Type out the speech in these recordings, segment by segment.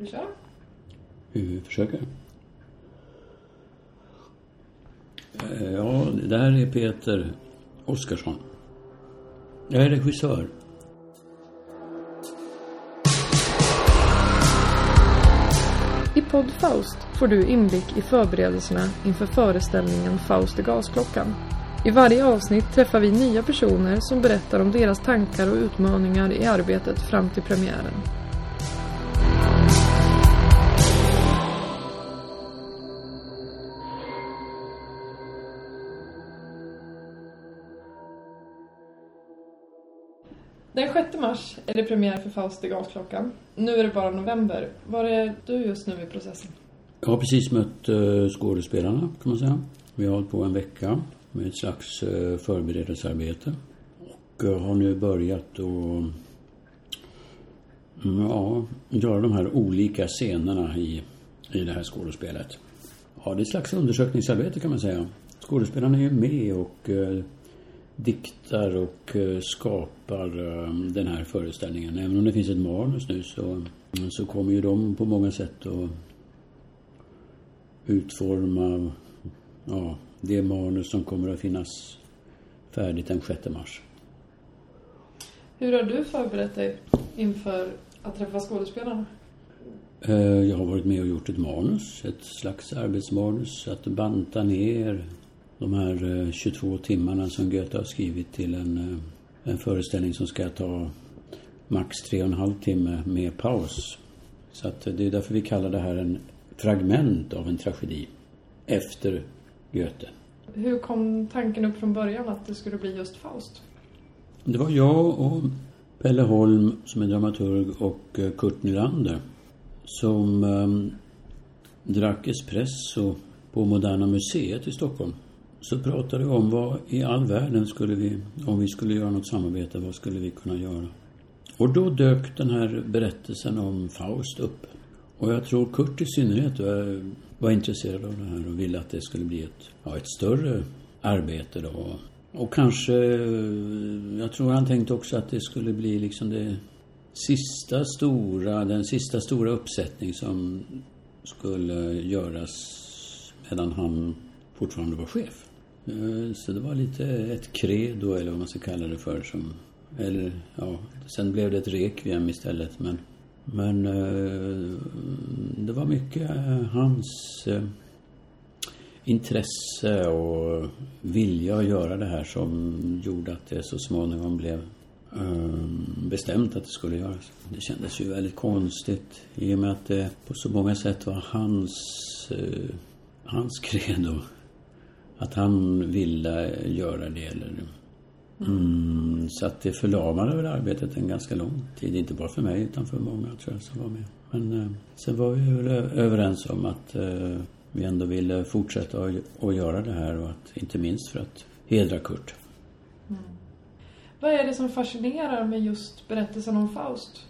Vi kör. Vi försöker. Eh, Ja, det här är Peter Oskarsson. Jag är regissör. I podd Faust får du inblick i förberedelserna inför föreställningen Faust i Gasklockan. I varje avsnitt träffar vi nya personer som berättar om deras tankar och utmaningar i arbetet fram till premiären. Mars är det premiär för Faust i Gasklockan. Nu är det bara november. Var är du just nu i processen? Jag har precis mött eh, skådespelarna, kan man säga. Vi har hållit på en vecka med ett slags eh, förberedelsearbete. Och eh, har nu börjat att mm, ja, göra de här olika scenerna i, i det här skådespelet. Ja, det är ett slags undersökningsarbete kan man säga. Skådespelarna är ju med och diktar och eh, skapar eh, den här föreställningen. Även om det finns ett manus nu så, så kommer ju de på många sätt att utforma ja, det manus som kommer att finnas färdigt den 6 mars. Hur har du förberett dig inför att träffa skådespelarna? Eh, Jag har varit med och gjort ett manus, ett slags arbetsmanus. Att banta ner de här eh, 22 timmarna som Goethe har skrivit till en, eh, en föreställning som ska ta max tre och en halv timme med paus. Så att det är därför vi kallar det här en fragment av en tragedi efter Goethe. Hur kom tanken upp från början att det skulle bli just Faust? Det var jag och Pelle Holm som är dramaturg och eh, Kurt Nylander som um, drack espresso på Moderna Museet i Stockholm. Så pratade vi om vad i all världen skulle vi, om vi skulle göra något samarbete, vad skulle vi kunna göra? Och då dök den här berättelsen om Faust upp. Och jag tror Kurt i synnerhet var, var intresserad av det här och ville att det skulle bli ett, ja, ett större arbete då. Och kanske, jag tror han tänkte också att det skulle bli liksom det sista stora, den sista stora uppsättning som skulle göras medan han fortfarande var chef. Eh, så det var lite ett credo eller vad man ska kalla det för som, eller ja, sen blev det ett requiem istället men men eh, det var mycket eh, hans intresse och vilja att göra det här som gjorde att det så småningom blev bestämt att det skulle göras. Det kändes ju väldigt konstigt i och med att det på så många sätt var hans, hans credo. Att han ville göra det eller Mm, så att det förlamade väl arbetet en ganska lång tid. Inte bara för mig utan för många tror jag som var med. Men eh, sen var vi väl överens om att eh, vi ändå ville fortsätta att, göra det här och att inte minst för att hedra Kurt. Vad är det som fascinerar med just berättelsen om Faust?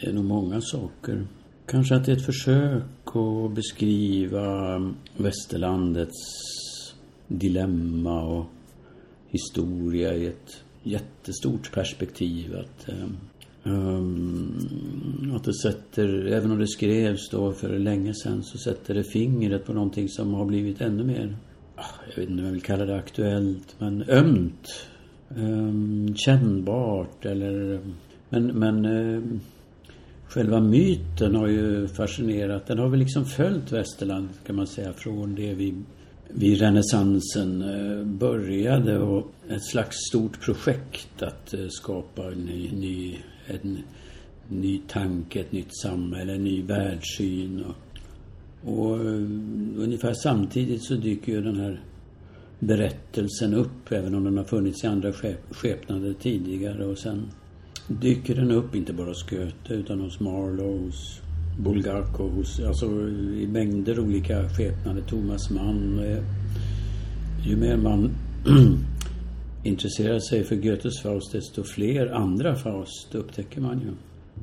Det är nog många saker. Kanske att det är ett försök att beskriva västerlandets dilemma och historia i ett jättestort perspektiv. Att, um, att det sätter, även om det skrevs då för länge sedan, så sätter det fingret på någonting som har blivit ännu mer, ah, jag vet inte om jag vill kalla det aktuellt, men ömt. Um, kännbart eller, men, men um, Själva myten har ju fascinerat. Den har väl liksom följt västerland kan man säga från det vi vid renässansen eh, började och ett slags stort projekt att eh, skapa en ny, ny, en ny tanke, ett nytt samhälle, en ny världssyn. Och, och eh, ungefär samtidigt så dyker ju den här berättelsen upp, även om den har funnits i andra skepnader tidigare. Och sen dyker den upp, inte bara hos Goethe, utan hos Marlowe, hos Bulgakov, hos, alltså i mängder olika skepnader. Thomas Mann. eh, Ju mer man intresserar sig för Goethes Faust, desto fler andra Faust upptäcker man ju.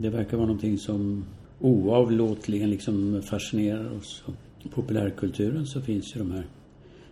Det verkar vara någonting som oavlåtligen liksom fascinerar oss. I populärkulturen så finns ju de här,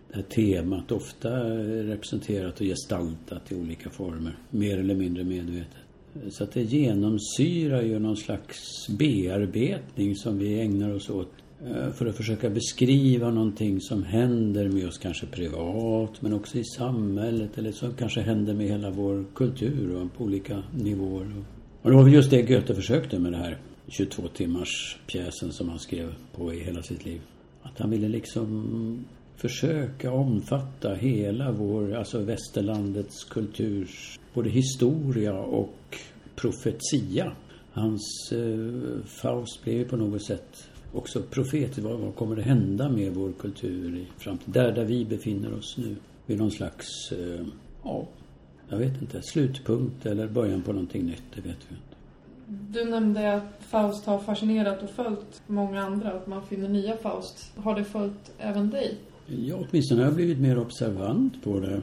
det här temat ofta representerat och gestaltat i olika former. Mer eller mindre medvetet. Så att det genomsyrar ju någon slags bearbetning som vi ägnar oss åt eh, för att försöka beskriva någonting som händer med oss, kanske privat, men också i samhället eller som kanske händer med hela vår kultur och på olika nivåer. Och det var väl just det Goethe försökte med det här 22 timmars pjäsen som han skrev på i hela sitt liv. Att han ville liksom försöka omfatta hela vår, alltså västerlandets kulturs, både historia och profetia. Hans eh, Faust blev på något sätt också profet. Vad, vad kommer det hända med vår kultur i framtiden? Där, där vi befinner oss nu. Vid någon slags, eh, ja, jag vet inte, slutpunkt eller början på någonting nytt, det vet vi inte. Du nämnde att Faust har fascinerat och följt många andra, att man finner nya Faust. Har det följt även dig? Ja, åtminstone har jag blivit mer observant på det.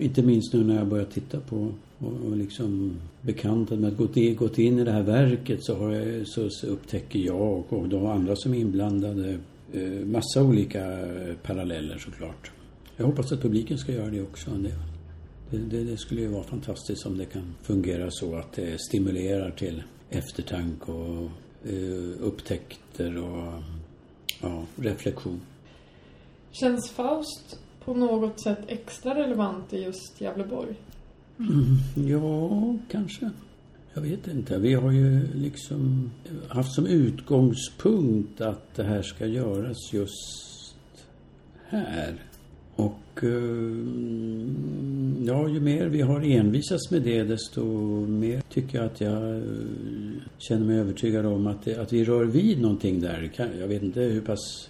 Inte minst nu när jag börjar titta på och, liksom bekantat med att gått in, gått in i det här verket så, har jag, så, så upptäcker jag och de andra som är inblandade eh, massa olika eh, paralleller såklart. Jag hoppas att publiken ska göra det också. Det, det, det, skulle ju vara fantastiskt om det kan fungera så att det stimulerar till eftertanke och eh, upptäckter och ja, reflektion. Känns Faust på något sätt extra relevant i just Gävleborg? Mm, ja, kanske. Jag vet inte. Vi har ju liksom haft som utgångspunkt att det här ska göras just här. Och eh, ja, ju mer vi har envisats med det desto mer tycker jag att jag eh, känner mig övertygad om att, det, att vi rör vid någonting där. Jag vet inte hur pass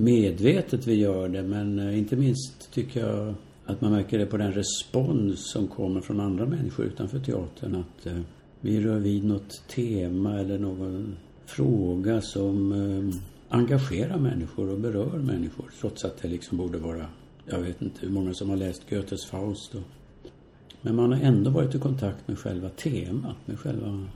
medvetet vi gör det men eh, inte minst tycker jag att man märker det på den respons som kommer från andra människor utanför teatern att eh, vi rör vid något tema eller någon fråga som eh, engagerar människor och berör människor trots att det liksom borde vara, jag vet inte hur många som har läst Goethes Faust och, men man har ändå varit i kontakt med själva temat, med själva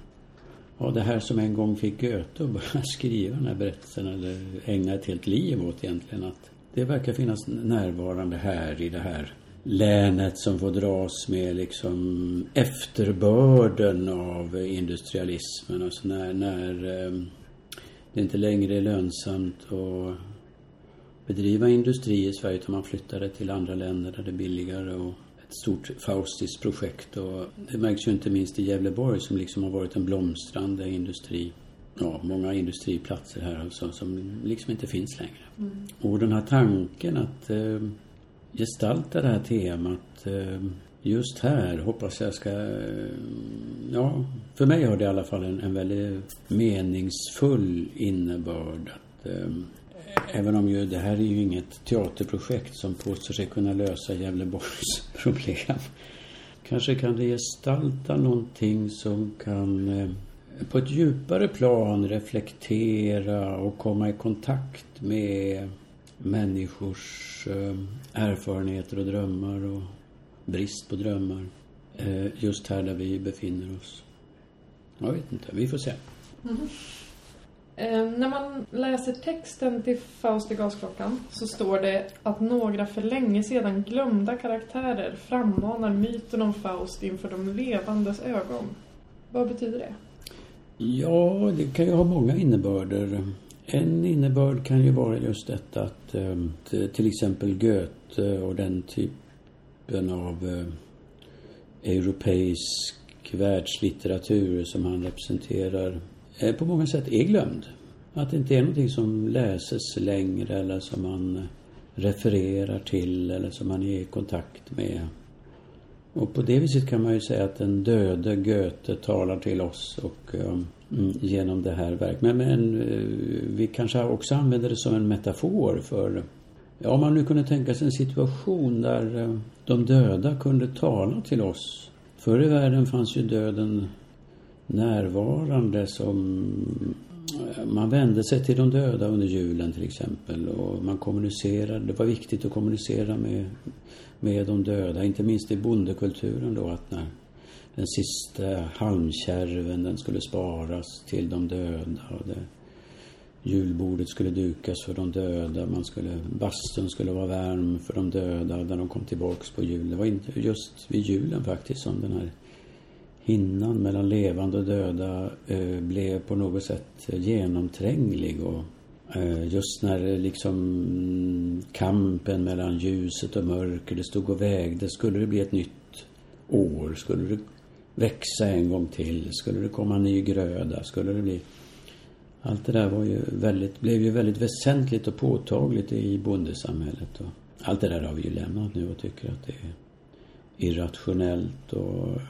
Ja, det här som en gång fick Goethe att börja skriva den här berättelsen eller ägna ett helt liv åt egentligen. Att det verkar finnas närvarande här i det här länet som får dras med liksom efterbörden av industrialismen. Alltså när, när ehm, det inte längre är lönsamt att bedriva industri i Sverige utan man flyttar det till andra länder där det är billigare och stort faustiskt projekt och det märks ju inte minst i Gävleborg som liksom har varit en blomstrande industri. Ja, många industriplatser här alltså som liksom inte finns längre. Mm. Och den här tanken att eh, gestalta det här temat eh, just här hoppas jag ska... Eh, ja, för mig har det i alla fall en, en väldigt meningsfull innebörd. Att, eh, Även om ju det här är ju inget teaterprojekt som påstår sig kunna lösa Gävleborgs problem. Kanske kan det gestalta någonting som kan eh, på ett djupare plan reflektera och komma i kontakt med människors eh, erfarenheter och drömmar och brist på drömmar. Eh, just här där vi befinner oss. Jag vet inte, vi får se. Mm. Eh, när man läser texten till Faust i gasklockan så står det att några för länge sedan glömda karaktärer frammanar myten om Faust inför de levandes ögon. Vad betyder det? Ja, det kan ju ha många innebörder. En innebörd kan ju vara just detta att eh, till exempel Goethe och den typen av eh, europeisk världslitteratur som han representerar Eh, på många sätt är glömd. Att det inte är någonting som läses längre eller som man eh, refererar till eller som man är i kontakt med. Och på det viset kan man ju säga att den döde Goethe talar till oss och um, genom det här verket. Men, men vi kanske också använder det som en metafor för ja, om man nu kunde tänka sig en situation där de döda kunde tala till oss. Förr i världen fanns ju döden närvarande som man vände sig till de döda under julen till exempel och man kommunicerade. Det var viktigt att kommunicera med, med de döda, inte minst i bondekulturen då att när den sista halmkärven den skulle sparas till de döda och det, julbordet skulle dukas för de döda, man skulle, bastun skulle vara varm för de döda när de kom tillbaks på jul. Det var inte just vid julen faktiskt som den här hinnan mellan levande och döda eh, blev på något sätt genomtränglig och eh, just när eh, liksom kampen mellan ljuset och mörker, det stod och vägde. Skulle det bli ett nytt år? Skulle det växa en gång till? Skulle det komma en ny gröda? Skulle det bli... Allt det där var ju väldigt, blev ju väldigt väsentligt och påtagligt i bondesamhället. Och allt det där har vi ju lämnat nu och tycker att det är irrationellt och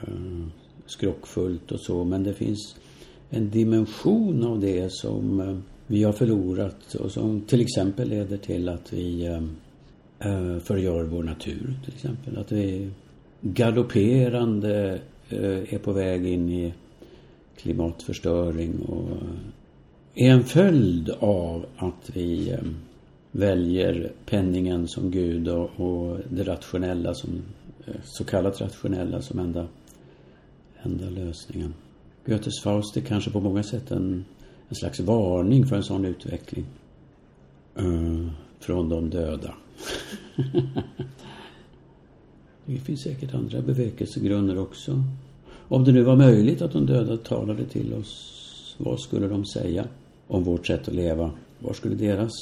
skrockfullt och så. Men det finns en dimension av det som eh, vi har förlorat och som till exempel leder till att vi eh, eh, förgör vår natur till exempel. Att vi galopperande är på väg in i klimatförstöring och är en följd av att vi väljer penningen som Gud och, det rationella som så kallat rationella som enda, enda lösningen. Goethes Faust är kanske på många sätt en, en slags varning för en sån utveckling. Uh, från de döda. det finns säkert andra bevekelsegrunder också. Om det nu var möjligt att de döda talade till oss, vad skulle de säga om vårt sätt att leva? Vad skulle deras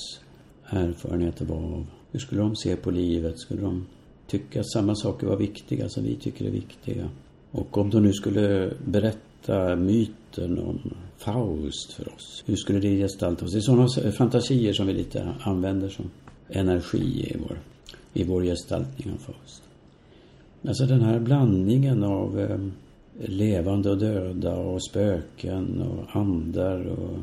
erfarenheter vara av? Hur skulle de se på livet? Skulle de tycka att samma saker var viktiga som vi tycker är viktiga. Och om de nu skulle berätta myten om Faust för oss, hur skulle det gestalta oss? Det är sådana fantasier som vi lite använder som energi i vår, i vår gestaltning av Faust. Alltså den här blandningen av eh, levande och döda och spöken och andar och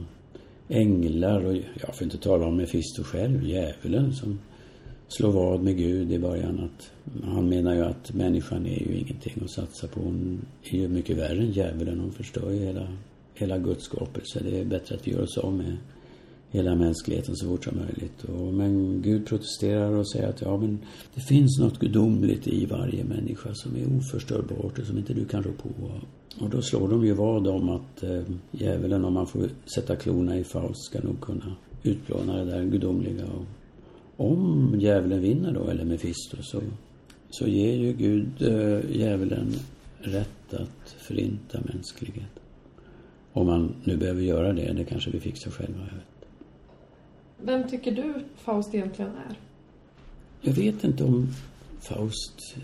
änglar och, ja, för att inte tala om Mefisto själv, djävulen som slå vad med Gud i början. Att han menar ju att människan är ju ingenting att satsa på. Hon är ju mycket värre än djävulen. Hon förstör ju hela, hela Guds skapelse. Det är bättre att vi gör oss av med hela mänskligheten så fort som möjligt. Och, men Gud protesterar och säger att ja, men det finns något gudomligt i varje människa som är oförstörbart och som inte du kan rå på. Och då slår de ju vad om att eh, djävulen, om man får sätta klorna i Faust, ska nog kunna utplåna det där gudomliga. Och om djävulen vinner då, eller Mefisto, så, så ger ju Gud äh, djävulen rätt att förinta mänsklighet. Om man nu behöver göra det, det kanske vi fixar själva, jag vet. Vem tycker du Faust egentligen är? Jag vet inte om Faust...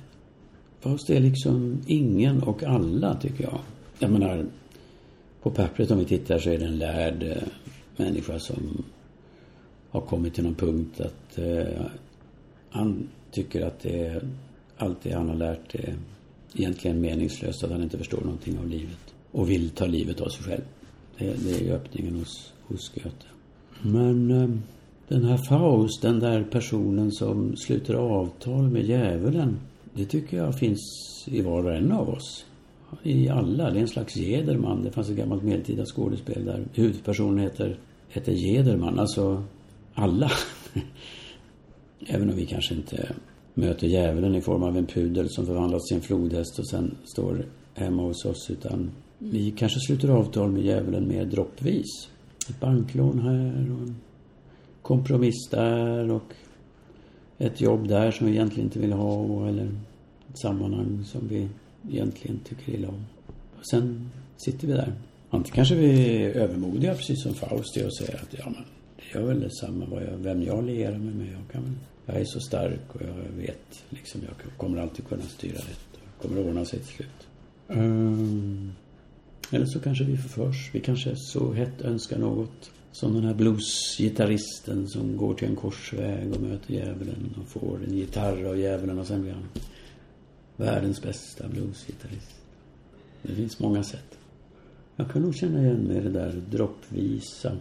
Faust är liksom ingen och alla, tycker jag. Jag menar, på pappret om vi tittar så är det en lärd äh, människa som har kommit till någon punkt att eh, han tycker att det är, allt det han har lärt är egentligen meningslöst, att han inte förstår någonting av livet och vill ta livet av sig själv. Det, det är ju öppningen hos, hos Goethe. Men eh, den här Faust, den där personen som sluter avtal med djävulen, det tycker jag finns i var och en av oss. I alla. Det är en slags Jederman. Det fanns ett gammalt medeltida skådespel där huvudpersonen heter, heter Jederman. Alltså alla. Även om vi kanske inte möter djävulen i form av en pudel som förvandlas till en flodhäst och sen står hemma hos oss. Utan vi kanske sluter avtal med djävulen mer droppvis. Ett banklån här och en kompromiss där och ett jobb där som vi egentligen inte vill ha eller ett sammanhang som vi egentligen tycker illa om. Och sen sitter vi där. Antingen kanske vi är övermodiga precis som Faust är och säger att ja men det gör väl detsamma vad jag, vem jag lierar mig med. Jag, kan, jag är så stark och jag vet liksom jag kommer alltid kunna styra rätt. Och kommer att ordna sig till slut. Um, eller så kanske vi förförs. Vi kanske så hett önskar något. Som den här bluesgitarristen som går till en korsväg och möter djävulen och får en gitarr av djävulen och sen blir han världens bästa bluesgitarrist. Det finns många sätt. Jag kan nog känna igen mig i det där droppvisa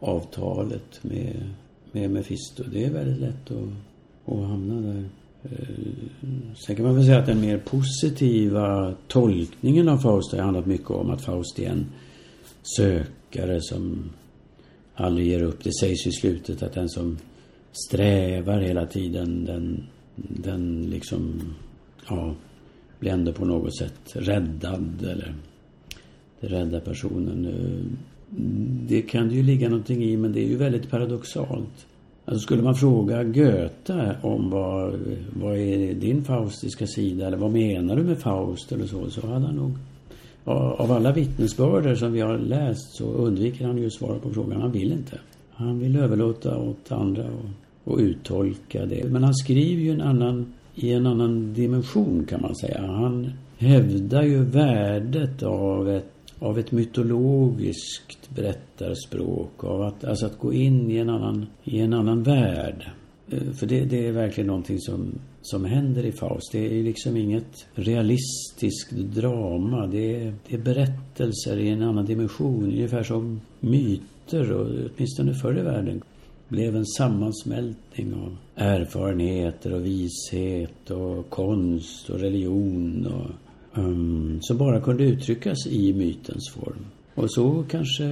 avtalet med, med Mefisto. Det är väldigt lätt att, att hamna där. Eh, sen kan man väl säga att den mer positiva tolkningen av Faust har handlat mycket om att Faust är en sökare som aldrig ger upp. Det sägs i slutet att den som strävar hela tiden, den, den liksom, ja, blir ändå på något sätt räddad eller det räddar personen eh, det kan det ju ligga någonting i, men det är ju väldigt paradoxalt. Alltså skulle man fråga Goethe om vad, vad är din faustiska sida eller vad menar du med Faust eller så, så hade han nog av alla vittnesbörder som vi har läst så undviker han ju att svara på frågan. Han vill inte. Han vill överlåta åt andra och, och uttolka det. Men han skriver ju en annan, i en annan dimension kan man säga. Han hävdar ju värdet av ett, av ett mytologiskt berättarspråk. Av att, alltså att gå in i en annan, i en annan värld. Eh, för det, det är verkligen någonting som, som händer i Faust. Det är liksom inget realistiskt drama. Det är, det är berättelser i en annan dimension. Ungefär som myter, och, åtminstone förr i världen, blev en sammansmältning av erfarenheter och vishet och konst och religion och, um, som bara kunde uttryckas i mytens form. Och så kanske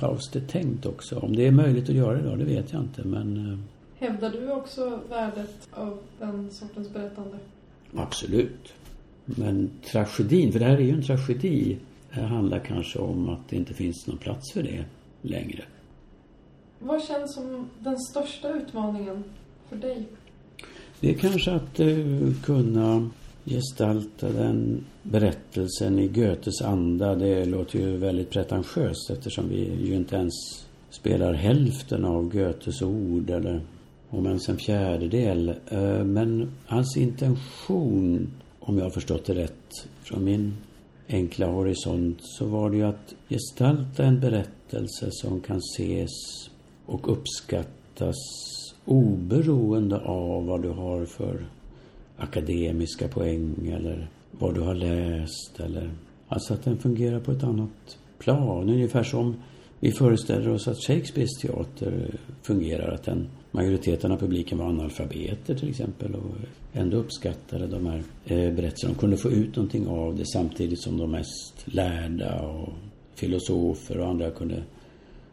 Faust är tänkt också. Om det är möjligt att göra det då, det vet jag inte. Men uh, Hävdar du också värdet av den sortens berättande? Absolut. Men tragedin, för det här är ju en tragedi, det handlar kanske om att det inte finns någon plats för det längre. Vad känns som den största utmaningen för dig? Det är kanske att uh, kunna gestalta den berättelsen i Goethes anda. Det låter ju väldigt pretentiöst eftersom vi ju inte ens spelar hälften av Goethes ord eller om ens en fjärdedel. Eh, men hans intention, om jag har förstått det rätt, från min enkla horisont, så var det ju att gestalta en berättelse som kan ses och uppskattas oberoende av vad du har för akademiska poäng eller vad du har läst eller... Alltså att den fungerar på ett annat plan. Ungefär som vi föreställer oss att Shakespeares teater fungerar. Att den majoriteten av publiken var analfabeter till exempel och ändå uppskattade de här eh, berättelserna. De kunde få ut någonting av det samtidigt som de mest lärda och filosofer och andra kunde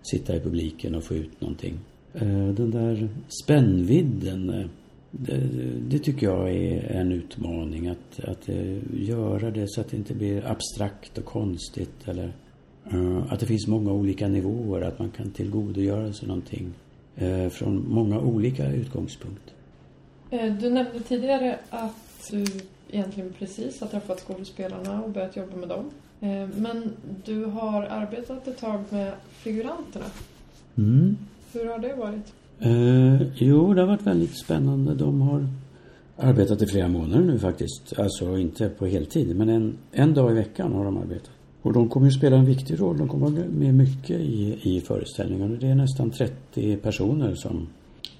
sitta i publiken och få ut någonting. Eh, den där spännvidden, eh, det, det, tycker jag är en utmaning. Att, att göra det så att det inte blir abstrakt och konstigt eller att det finns många olika nivåer, att man kan tillgodogöra sig någonting eh, från många olika utgångspunkter. Eh, du nämnde tidigare att du egentligen precis har träffat skådespelarna och börjat jobba med dem. Eh, men du har arbetat ett tag med figuranterna. Mm. Hur har det varit? Eh, jo, det har varit väldigt spännande. De har arbetat i flera månader nu faktiskt. Alltså inte på heltid, men en, en dag i veckan har de arbetat. Och de kommer ju spela en viktig roll. De kommer vara med mycket i, i föreställningen. Det är nästan 30 personer som,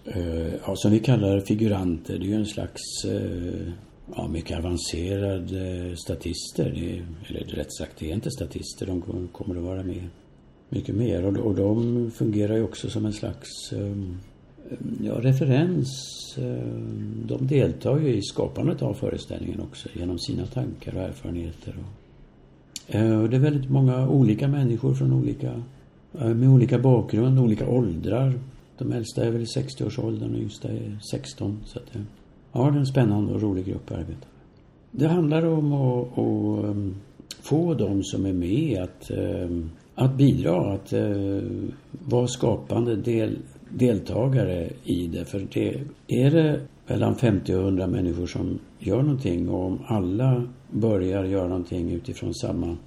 eh, ja, som vi kallar figuranter. Det är ju en slags eh, ja, mycket avancerade statister. Det, eller rätt sagt, det är inte statister. De kommer att vara med mycket mer. Och, och de fungerar ju också som en slags eh, Eh, ja, referens. Eh, de deltar ju i skapandet av föreställningen också genom sina tankar och erfarenheter. Och, eh, det är väldigt många olika människor från olika, med olika bakgrund, olika åldrar. De äldsta är väl i 60-årsåldern och yngsta är 16. Så att, ja, det är en spännande och rolig grupp att arbeta Det handlar om att, att få de som är med att, att bidra, att eh, vara skapande del, deltagare i det. För det, är det mellan 50 och 100 människor som gör någonting och om alla börjar göra någonting utifrån samma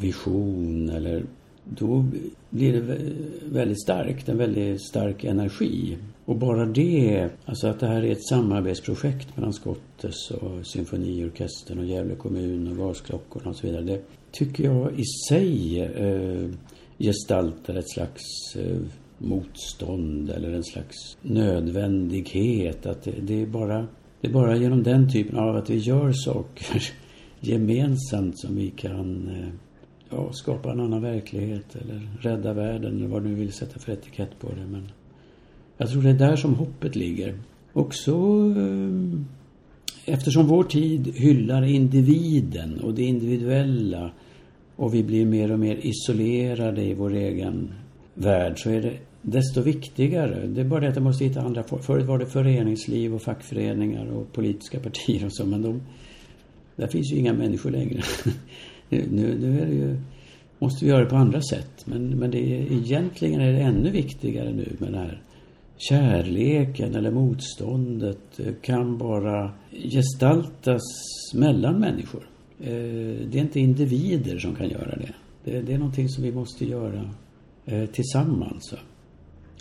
vision eller då blir det väldigt starkt, en väldigt stark energi. Och bara det, alltså att det här är ett samarbetsprojekt mellan Skottes och symfoniorkestern och Gävle kommun och gasklockorna och så vidare. Det tycker jag i sig eh, gestaltar ett slags eh, motstånd eller en slags nödvändighet. Att det, det, är bara, det är bara genom den typen av att vi gör saker gemensamt som vi kan eh, ja, skapa en annan verklighet eller rädda världen eller vad du vill sätta för etikett på det. Men jag tror det är där som hoppet ligger. Också eh, eftersom vår tid hyllar individen och det individuella och vi blir mer och mer isolerade i vår egen värld så är det desto viktigare. Det är bara det att jag måste hitta andra Förut var det föreningsliv och fackföreningar och politiska partier och så men de, där finns ju inga människor längre. nu, nu är det ju, måste vi göra det på andra sätt. Men, men det är, egentligen är det ännu viktigare nu med den här kärleken eller motståndet eh, kan bara gestaltas mellan människor. Eh, det är inte individer som kan göra det. Det, det är någonting som vi måste göra eh, tillsammans.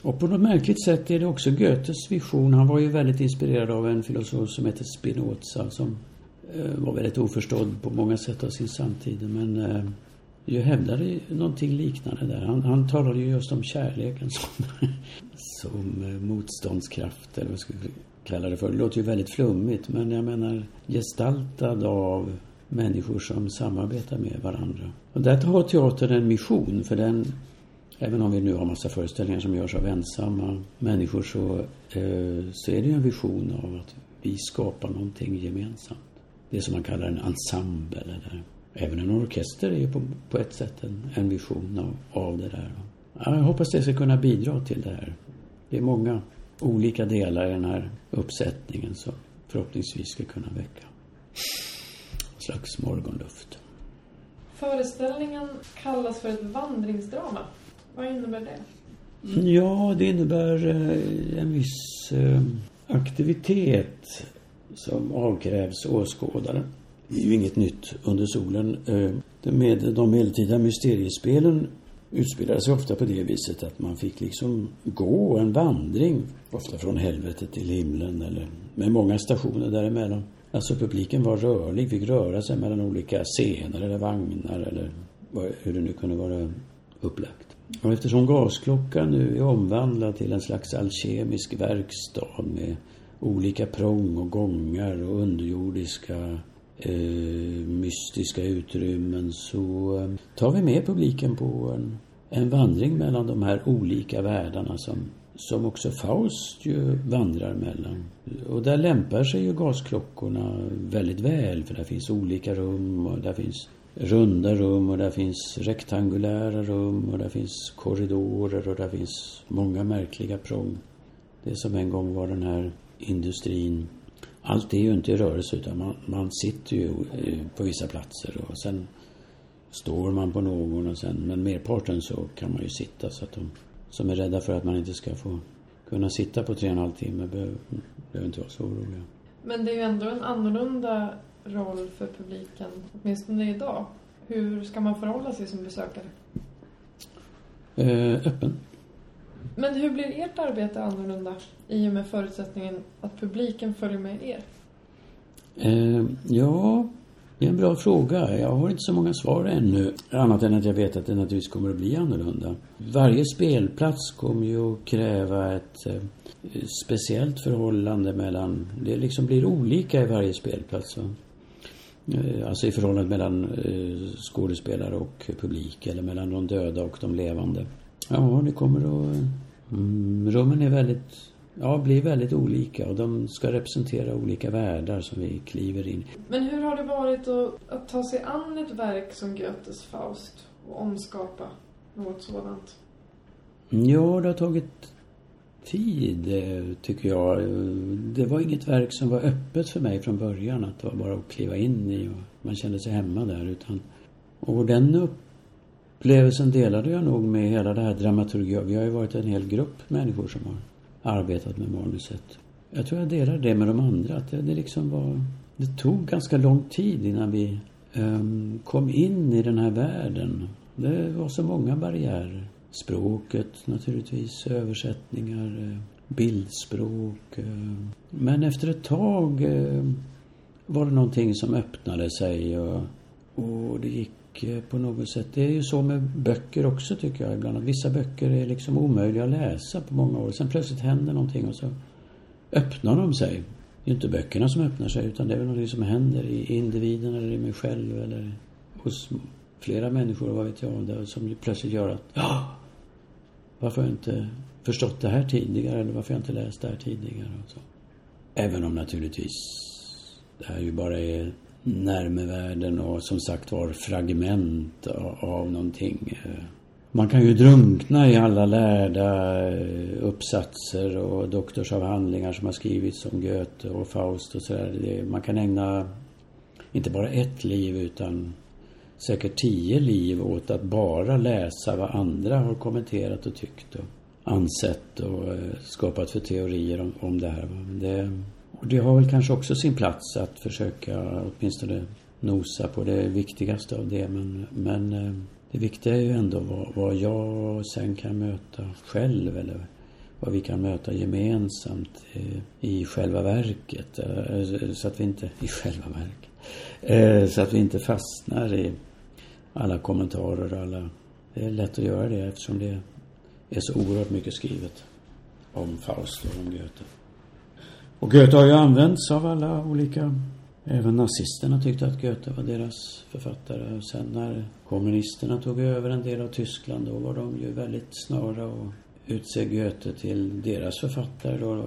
Och på något märkligt sätt är det också Goethes vision. Han var ju väldigt inspirerad av en filosof som heter Spinoza som eh, var väldigt oförstådd på många sätt av sin samtid. Men eh, ju hävdade någonting liknande där. Han, han talade ju just om kärleken som, som eh, motståndskraft, eller vad ska vi kalla det för. Det låter ju väldigt flummigt, men jag menar gestaltad av människor som samarbetar med varandra. Och där har teatern en mission, för den Även om vi nu har massa föreställningar som görs av ensamma människor så, eh, så är det ju en vision av att vi skapar någonting gemensamt. Det som man kallar en ensemble. Eller, även en orkester är ju på, på ett sätt en, en vision av, av det där. Jag hoppas det ska kunna bidra till det här. Det är många olika delar i den här uppsättningen som förhoppningsvis ska kunna väcka en slags morgonluft. Föreställningen kallas för ett vandringsdrama. Vad innebär det? Ja, det innebär eh, en viss eh, aktivitet som avkrävs åskådaren. Det är ju inget nytt under solen. Eh, med de medeltida mysteriespelen utspelade sig ofta på det viset att man fick liksom gå en vandring, ofta från helvetet till himlen eller med många stationer däremellan. Alltså publiken var rörlig, fick röra sig mellan olika scener eller vagnar eller hur det nu kunde vara upplagt. Och eftersom gasklockan nu är omvandlad till en slags alkemisk verkstad med olika prång och gångar och underjordiska eh, mystiska utrymmen så eh, tar vi med publiken på en, en vandring mellan de här olika världarna som, som också Faust ju vandrar mellan. Och där lämpar sig ju gasklockorna väldigt väl för där finns olika rum och där finns runda rum och där finns rektangulära rum och där finns korridorer och där finns många märkliga prång. Det som en gång var den här industrin. Allt är ju inte i rörelse utan man, man sitter ju eh, på vissa platser och sen står man på någon och sen, men merparten så kan man ju sitta så att de som är rädda för att man inte ska få kunna sitta på tre och en halv timme behöver, behöver inte vara så oroliga. Men det är ju ändå en annorlunda roll för publiken, åtminstone idag? Hur ska man förhålla sig som besökare? Eh, öppen. Men hur blir ert arbete annorlunda i och med förutsättningen att publiken följer med er? Eh, ja, det är en bra fråga. Jag har inte så många svar ännu. Annat än att jag vet att det naturligtvis kommer att bli annorlunda. Varje spelplats kommer ju att kräva ett eh, speciellt förhållande mellan... Det liksom blir olika i varje spelplats. Va? Eh, alltså i förhållandet mellan eh, skådespelare och publik eller mellan de döda och de levande. Ja, det kommer att... Mm, rummen är väldigt... Ja, blir väldigt olika och de ska representera olika världar som vi kliver in Men hur har det varit att, att ta sig an ett verk som Goethes Faust och omskapa något sådant? Ja, det har tagit tid, eh, tycker jag. Det var inget verk som var öppet för mig från början. Att det var bara att kliva in i och man kände sig hemma där. Utan, och den upplevelsen delade jag nog med hela det här dramaturgiska. Vi har ju varit en hel grupp människor som har arbetat med manuset. Jag tror jag delade det med de andra. Att det, det liksom var... Det tog ganska lång tid innan vi um, kom in i den här världen. Det var så många barriärer språket naturligtvis, översättningar, eh, bildspråk. Eh. Men efter ett tag eh, var det någonting som öppnade sig och, och det gick på något sätt. Det är ju så med böcker också tycker jag ibland. Att vissa böcker är liksom omöjliga att läsa på många år. Sen plötsligt händer någonting och så öppnar de sig. Det är inte böckerna som öppnar sig utan det är väl någonting som händer i individen eller i mig själv eller hos flera människor, vad vet jag, som plötsligt gör att ja, varför har jag inte förstått det här tidigare eller varför har jag inte läst det här tidigare och så. Även om naturligtvis det här ju bara är närmevärden och som sagt var fragment av någonting. Man kan ju drunkna i alla lärda uppsatser och doktorsavhandlingar som har skrivits om Goethe och Faust och sådär. Man kan ägna inte bara ett liv utan säkert tio liv åt att bara läsa vad andra har kommenterat och tyckt och ansett och eh, skapat för teorier om, om det här. Det, och det har väl kanske också sin plats att försöka åtminstone nosa på det viktigaste av det. Men, men eh, det viktiga är ju ändå vad, vad jag sen kan möta själv eller vad vi kan möta gemensamt eh, i själva verket. Så att vi inte, i själva verket. Eh, så att vi inte fastnar i alla kommentarer och alla... Det är lätt att göra det eftersom det är så oerhört mycket skrivet om Faust och om Goethe. Och Goethe har ju använts av alla olika Även nazisterna tyckte att Goethe var deras författare. Sen när kommunisterna tog över en del av Tyskland då var de ju väldigt snara att utse Goethe till deras författare. Då.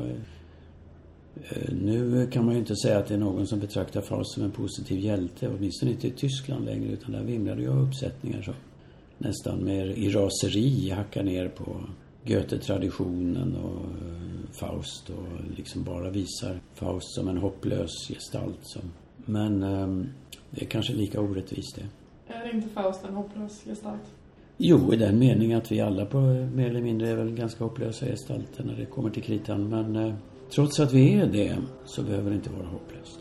Eh, nu kan man ju inte säga att det är någon som betraktar Faust som en positiv hjälte. Åtminstone inte i Tyskland längre utan där vimlar det ju uppsättningar som nästan mer i raseri hackar ner på Goethe-traditionen och eh, Faust och liksom bara visar Faust som en hopplös gestalt. Som, men um, det är kanske lika orättvist det. Är inte Faust en hopplös gestalt? Jo, i den meningen att vi alla på mer eller mindre är väl ganska hopplösa gestalter när det kommer till kritan. Men eh, trots att vi är det så behöver det inte vara hopplöst.